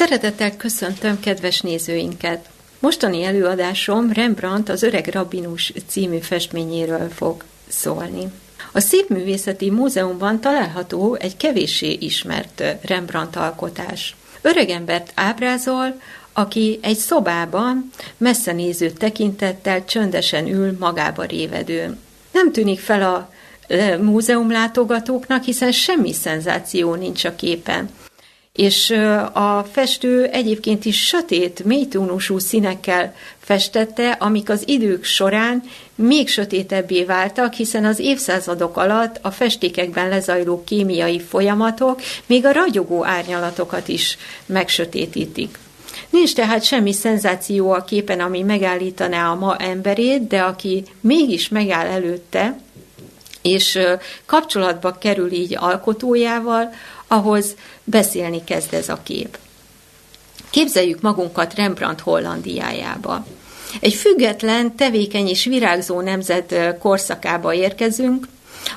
Szeretettel köszöntöm kedves nézőinket! Mostani előadásom Rembrandt az Öreg Rabinus című festményéről fog szólni. A Szépművészeti Múzeumban található egy kevéssé ismert Rembrandt alkotás. Öregembert ábrázol, aki egy szobában messzenéző tekintettel csöndesen ül magába révedő. Nem tűnik fel a múzeumlátogatóknak, hiszen semmi szenzáció nincs a képen és a festő egyébként is sötét, mélytónusú színekkel festette, amik az idők során még sötétebbé váltak, hiszen az évszázadok alatt a festékekben lezajló kémiai folyamatok még a ragyogó árnyalatokat is megsötétítik. Nincs tehát semmi szenzáció a képen, ami megállítaná a ma emberét, de aki mégis megáll előtte, és kapcsolatba kerül így alkotójával, ahhoz beszélni kezd ez a kép. Képzeljük magunkat Rembrandt Hollandiájába. Egy független, tevékeny és virágzó nemzet korszakába érkezünk,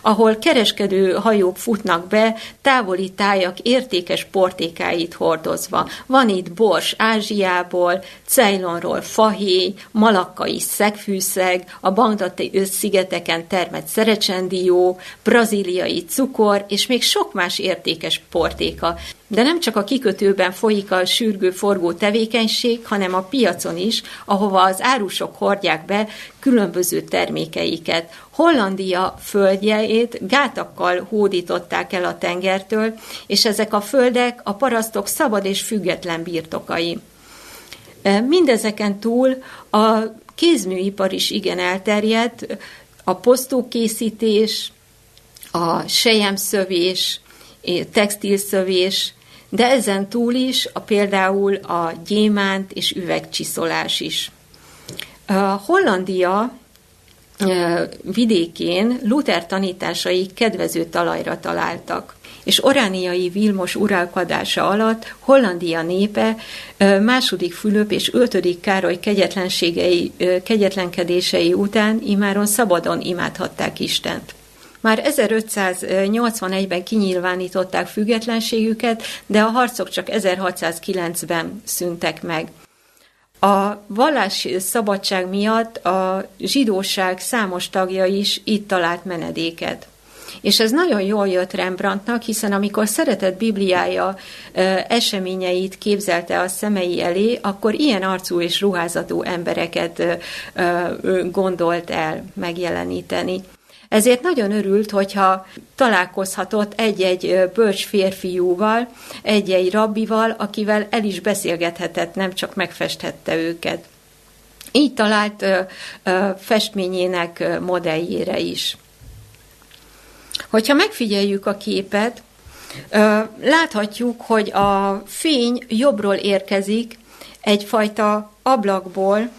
ahol kereskedő hajók futnak be, távoli tájak értékes portékáit hordozva. Van itt bors Ázsiából, Ceylonról fahéj, malakkai szegfűszeg, a Bangdati szigeteken termett szerecsendió, braziliai cukor, és még sok más értékes portéka. De nem csak a kikötőben folyik a sürgő forgó tevékenység, hanem a piacon is, ahova az árusok hordják be különböző termékeiket. Hollandia földjeit gátakkal hódították el a tengertől, és ezek a földek a parasztok szabad és független birtokai. Mindezeken túl a kézműipar is igen elterjedt, a posztókészítés, a sejemszövés, textilszövés, de ezen túl is a, például a gyémánt és üvegcsiszolás is. A Hollandia vidékén Luther tanításai kedvező talajra találtak és Orániai Vilmos uralkodása alatt Hollandia népe második Fülöp és ötödik Károly kegyetlenségei, kegyetlenkedései után imáron szabadon imádhatták Istent. Már 1581-ben kinyilvánították függetlenségüket, de a harcok csak 1609-ben szüntek meg. A vallási szabadság miatt a zsidóság számos tagja is itt talált menedéket. És ez nagyon jól jött Rembrandtnak, hiszen amikor szeretett Bibliája eseményeit képzelte a szemei elé, akkor ilyen arcú és ruházatú embereket gondolt el megjeleníteni. Ezért nagyon örült, hogyha találkozhatott egy-egy bölcs férfiúval, egy-egy rabbival, akivel el is beszélgethetett, nem csak megfesthette őket. Így talált festményének modelljére is. Hogyha megfigyeljük a képet, láthatjuk, hogy a fény jobbról érkezik egyfajta ablakból,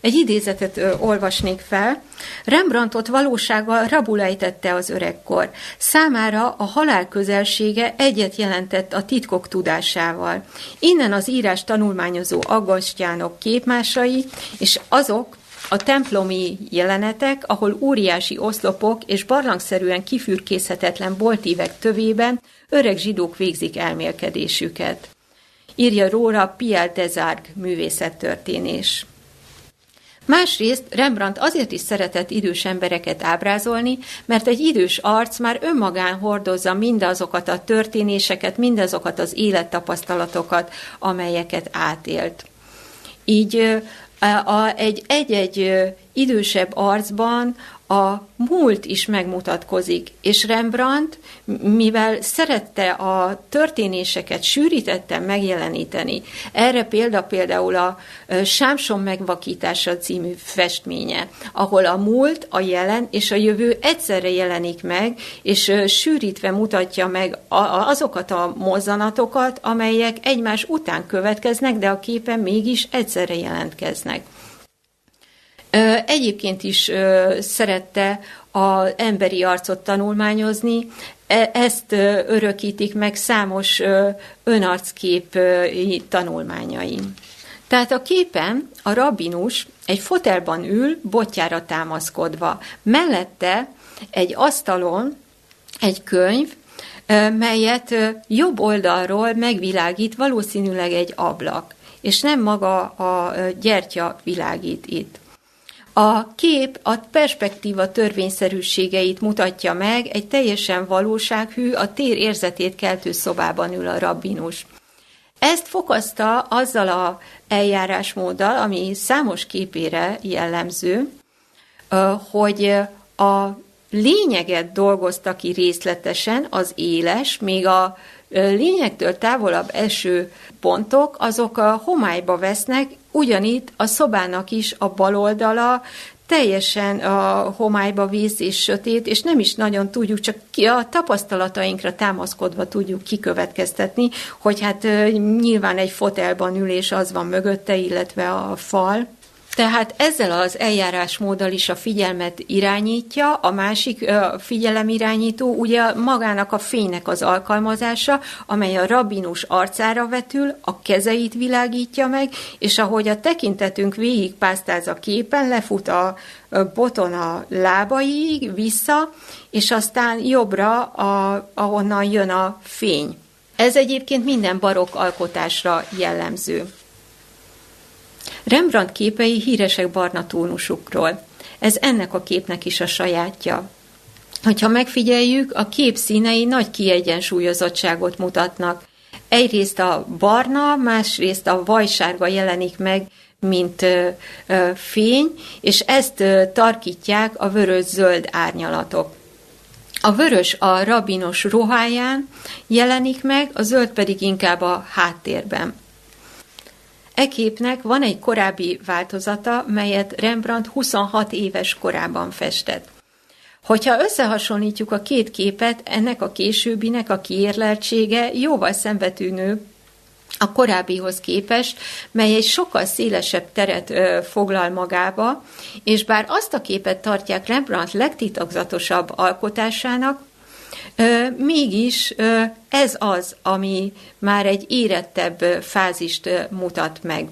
egy idézetet ö, olvasnék fel. Rembrandtot valósággal rabulejtette az öregkor. Számára a halál közelsége egyet jelentett a titkok tudásával. Innen az írás tanulmányozó aggastyánok képmásai, és azok, a templomi jelenetek, ahol óriási oszlopok és barlangszerűen kifürkészhetetlen boltívek tövében öreg zsidók végzik elmélkedésüket. Írja róla Pierre Desargues művészettörténés. Másrészt Rembrandt azért is szeretett idős embereket ábrázolni, mert egy idős arc már önmagán hordozza mindazokat a történéseket, mindazokat az élettapasztalatokat, amelyeket átélt. Így a, egy, egy-egy idősebb arcban a múlt is megmutatkozik, és Rembrandt, mivel szerette a történéseket sűrítette megjeleníteni, erre példa például a Sámson megvakítása című festménye, ahol a múlt, a jelen és a jövő egyszerre jelenik meg, és sűrítve mutatja meg azokat a mozzanatokat, amelyek egymás után következnek, de a képen mégis egyszerre jelentkeznek. Egyébként is szerette az emberi arcot tanulmányozni, e, ezt örökítik meg számos önarckép tanulmányai. Tehát a képen a rabinus egy fotelban ül, botjára támaszkodva. Mellette egy asztalon egy könyv, melyet jobb oldalról megvilágít valószínűleg egy ablak, és nem maga a gyertya világít itt. A kép a perspektíva törvényszerűségeit mutatja meg, egy teljesen valósághű, a tér érzetét keltő szobában ül a rabbinus. Ezt fokozta azzal a eljárásmóddal, ami számos képére jellemző, hogy a lényeget dolgozta ki részletesen, az éles, még a lényektől távolabb eső pontok, azok a homályba vesznek, ugyanitt a szobának is a baloldala teljesen a homályba víz és sötét, és nem is nagyon tudjuk, csak a tapasztalatainkra támaszkodva tudjuk kikövetkeztetni, hogy hát nyilván egy fotelban ülés az van mögötte, illetve a fal, tehát ezzel az eljárásmóddal is a figyelmet irányítja, a másik figyelemirányító ugye magának a fénynek az alkalmazása, amely a rabinus arcára vetül, a kezeit világítja meg, és ahogy a tekintetünk végig pásztáz a képen, lefut a boton a lábaiig, vissza, és aztán jobbra, a, ahonnan jön a fény. Ez egyébként minden barokk alkotásra jellemző. Rembrandt képei híresek barna tónusukról. Ez ennek a képnek is a sajátja. Hogyha megfigyeljük, a kép színei nagy kiegyensúlyozottságot mutatnak. Egyrészt a barna, másrészt a vajsárga jelenik meg, mint ö, ö, fény, és ezt ö, tarkítják a vörös-zöld árnyalatok. A vörös a rabinos ruháján jelenik meg, a zöld pedig inkább a háttérben. E képnek van egy korábbi változata, melyet Rembrandt 26 éves korában festett. Hogyha összehasonlítjuk a két képet, ennek a későbbinek a kiérleltsége jóval szembetűnő a korábbihoz képest, mely egy sokkal szélesebb teret ö, foglal magába, és bár azt a képet tartják Rembrandt legtitokzatosabb alkotásának, Mégis ez az, ami már egy érettebb fázist mutat meg.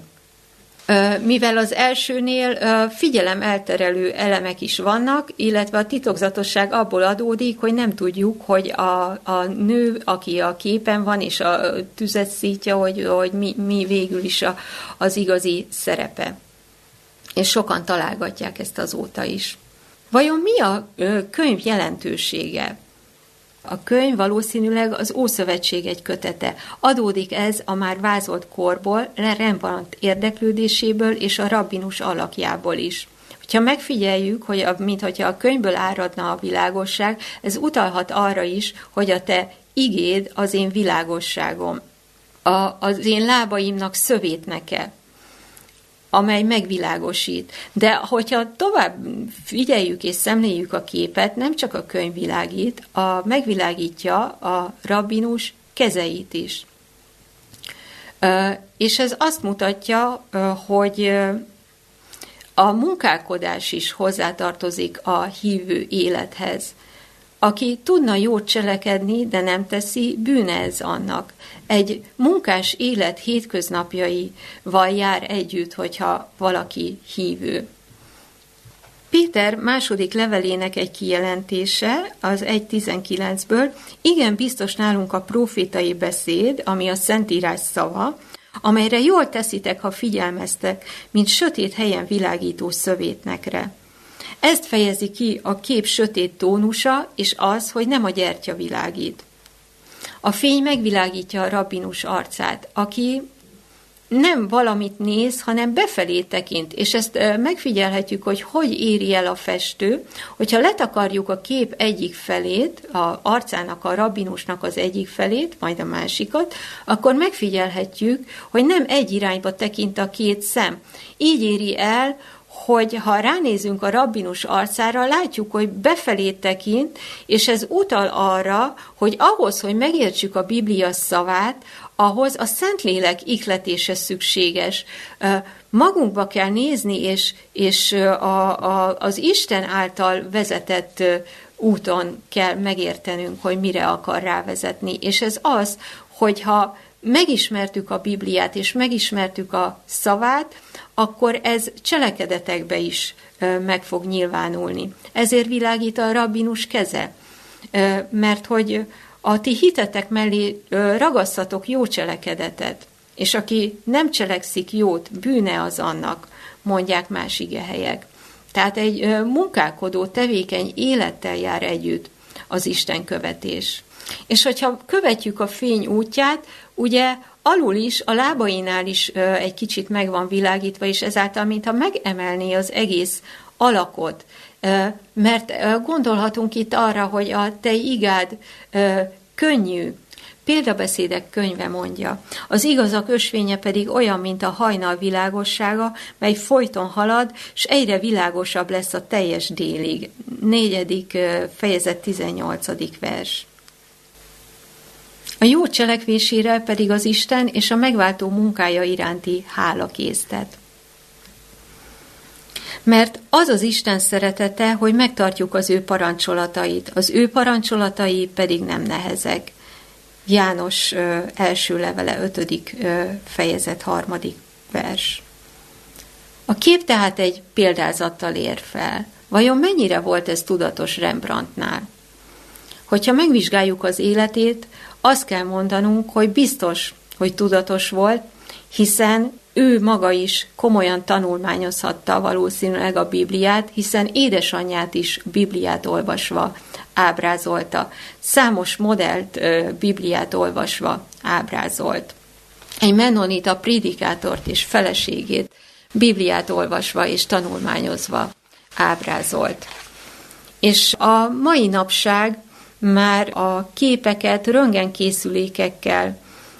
Mivel az elsőnél figyelem elterelő elemek is vannak, illetve a titokzatosság abból adódik, hogy nem tudjuk, hogy a, a nő, aki a képen van, és a tüzet szítja, hogy, hogy mi, mi végül is a, az igazi szerepe. És sokan találgatják ezt azóta is. Vajon mi a könyv jelentősége? A könyv valószínűleg az Ószövetség egy kötete. Adódik ez a már vázolt korból, Rembrandt érdeklődéséből és a rabbinus alakjából is. Ha megfigyeljük, hogy a, mintha a könyvből áradna a világosság, ez utalhat arra is, hogy a te igéd az én világosságom. A, az én lábaimnak szövét neke amely megvilágosít. De hogyha tovább figyeljük és szemléljük a képet, nem csak a könyv világít, a, megvilágítja a rabbinus kezeit is. És ez azt mutatja, hogy a munkálkodás is hozzátartozik a hívő élethez. Aki tudna jót cselekedni, de nem teszi, bűne ez annak. Egy munkás élet hétköznapjaival jár együtt, hogyha valaki hívő. Péter második levelének egy kijelentése, az 1.19-ből, igen biztos nálunk a profétai beszéd, ami a Szentírás szava, amelyre jól teszitek, ha figyelmeztek, mint sötét helyen világító szövétnekre. Ezt fejezi ki a kép sötét tónusa, és az, hogy nem a gyertya világít. A fény megvilágítja a rabbinus arcát, aki nem valamit néz, hanem befelé tekint, és ezt megfigyelhetjük, hogy hogy éri el a festő, hogyha letakarjuk a kép egyik felét, a arcának, a rabbinusnak az egyik felét, majd a másikat, akkor megfigyelhetjük, hogy nem egy irányba tekint a két szem. Így éri el, hogy ha ránézünk a rabbinus arcára, látjuk, hogy befelé tekint, és ez utal arra, hogy ahhoz, hogy megértsük a Biblia szavát, ahhoz a Szentlélek ikletése szükséges. Magunkba kell nézni, és, és a, a, az Isten által vezetett úton kell megértenünk, hogy mire akar rávezetni. És ez az, hogyha megismertük a Bibliát, és megismertük a szavát, akkor ez cselekedetekbe is meg fog nyilvánulni. Ezért világít a rabbinus keze, mert hogy a ti hitetek mellé ragasztatok jó cselekedetet, és aki nem cselekszik jót, bűne az annak, mondják más igehelyek. Tehát egy munkálkodó, tevékeny élettel jár együtt az Isten követés. És hogyha követjük a fény útját, ugye alul is, a lábainál is egy kicsit meg van világítva, és ezáltal, mintha megemelné az egész alakot. Mert gondolhatunk itt arra, hogy a te igád könnyű, Példabeszédek könyve mondja. Az igazak ösvénye pedig olyan, mint a hajnal világossága, mely folyton halad, és egyre világosabb lesz a teljes délig. Négyedik fejezet 18. vers. A jó cselekvésére pedig az Isten és a megváltó munkája iránti hála késztet. Mert az az Isten szeretete, hogy megtartjuk az ő parancsolatait, az ő parancsolatai pedig nem nehezek. János első levele, ötödik fejezet, harmadik vers. A kép tehát egy példázattal ér fel. Vajon mennyire volt ez tudatos Rembrandtnál? Hogyha megvizsgáljuk az életét, azt kell mondanunk, hogy biztos, hogy tudatos volt, hiszen ő maga is komolyan tanulmányozhatta valószínűleg a Bibliát, hiszen édesanyját is Bibliát olvasva ábrázolta. Számos modellt Bibliát olvasva ábrázolt. Egy menonita prédikátort és feleségét Bibliát olvasva és tanulmányozva ábrázolt. És a mai napság már a képeket röntgenkészülékekkel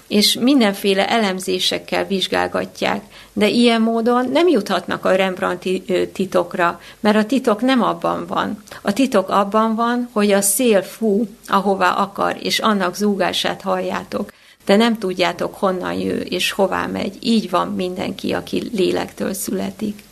és mindenféle elemzésekkel vizsgálgatják, de ilyen módon nem juthatnak a Rembrandti titokra, mert a titok nem abban van. A titok abban van, hogy a szél fú, ahová akar, és annak zúgását halljátok, de nem tudjátok honnan jő és hová megy. Így van mindenki, aki lélektől születik.